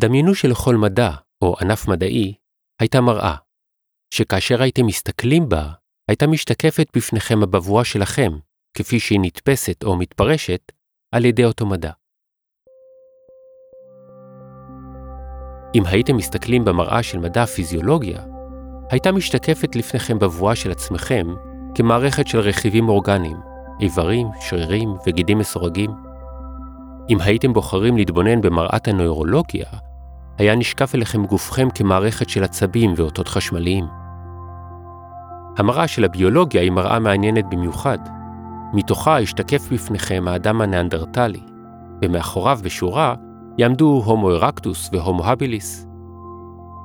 דמיינו שלכל מדע, או ענף מדעי, הייתה מראה, שכאשר הייתם מסתכלים בה, הייתה משתקפת בפניכם הבבואה שלכם, כפי שהיא נתפסת או מתפרשת, על ידי אותו מדע. אם הייתם מסתכלים במראה של מדע הפיזיולוגיה, הייתה משתקפת לפניכם בבואה של עצמכם כמערכת של רכיבים אורגניים, איברים, שרירים וגידים מסורגים. אם הייתם בוחרים להתבונן במראת הנוירולוגיה, היה נשקף אליכם גופכם כמערכת של עצבים ואותות חשמליים. המראה של הביולוגיה היא מראה מעניינת במיוחד. מתוכה השתקף בפניכם האדם הניאנדרטלי, ומאחוריו בשורה יעמדו הומו ארקטוס והומו הביליס.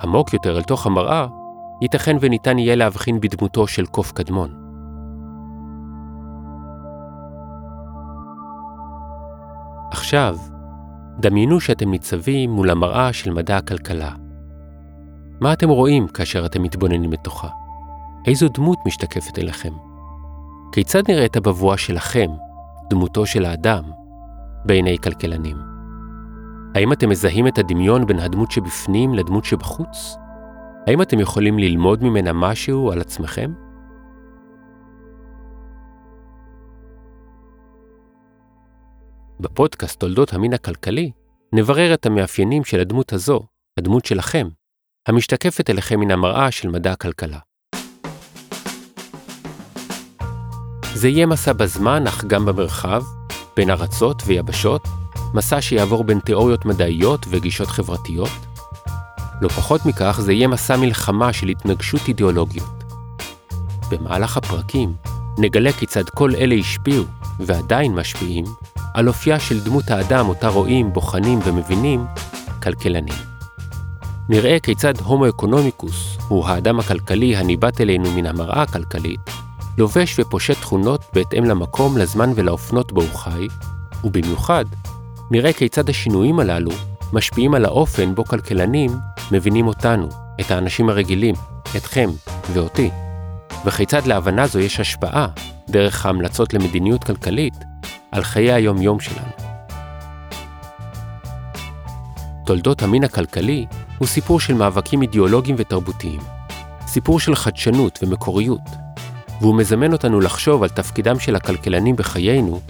עמוק יותר אל תוך המראה, ייתכן וניתן יהיה להבחין בדמותו של קוף קדמון. עכשיו, דמיינו שאתם ניצבים מול המראה של מדע הכלכלה. מה אתם רואים כאשר אתם מתבוננים לתוכה? איזו דמות משתקפת אליכם? כיצד נראית הבבואה שלכם, דמותו של האדם, בעיני כלכלנים? האם אתם מזהים את הדמיון בין הדמות שבפנים לדמות שבחוץ? האם אתם יכולים ללמוד ממנה משהו על עצמכם? בפודקאסט תולדות המין הכלכלי, נברר את המאפיינים של הדמות הזו, הדמות שלכם, המשתקפת אליכם מן המראה של מדע הכלכלה. זה יהיה מסע בזמן, אך גם במרחב, בין ארצות ויבשות, מסע שיעבור בין תיאוריות מדעיות וגישות חברתיות. לא פחות מכך, זה יהיה מסע מלחמה של התנגשות אידיאולוגיות. במהלך הפרקים נגלה כיצד כל אלה השפיעו, ועדיין משפיעים, על אופייה של דמות האדם אותה רואים, בוחנים ומבינים כלכלנים. נראה כיצד הומו אקונומיקוס הוא האדם הכלכלי הניבט אלינו מן המראה הכלכלית, לובש ופושט תכונות בהתאם למקום, לזמן ולאופנות בו הוא חי, ובמיוחד, נראה כיצד השינויים הללו משפיעים על האופן בו כלכלנים מבינים אותנו, את האנשים הרגילים, אתכם ואותי, וכיצד להבנה זו יש השפעה, דרך ההמלצות למדיניות כלכלית, על חיי היום-יום שלנו. תולדות המין הכלכלי הוא סיפור של מאבקים אידיאולוגיים ותרבותיים, סיפור של חדשנות ומקוריות, והוא מזמן אותנו לחשוב על תפקידם של הכלכלנים בחיינו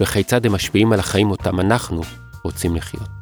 וכיצד הם משפיעים על החיים אותם אנחנו רוצים לחיות.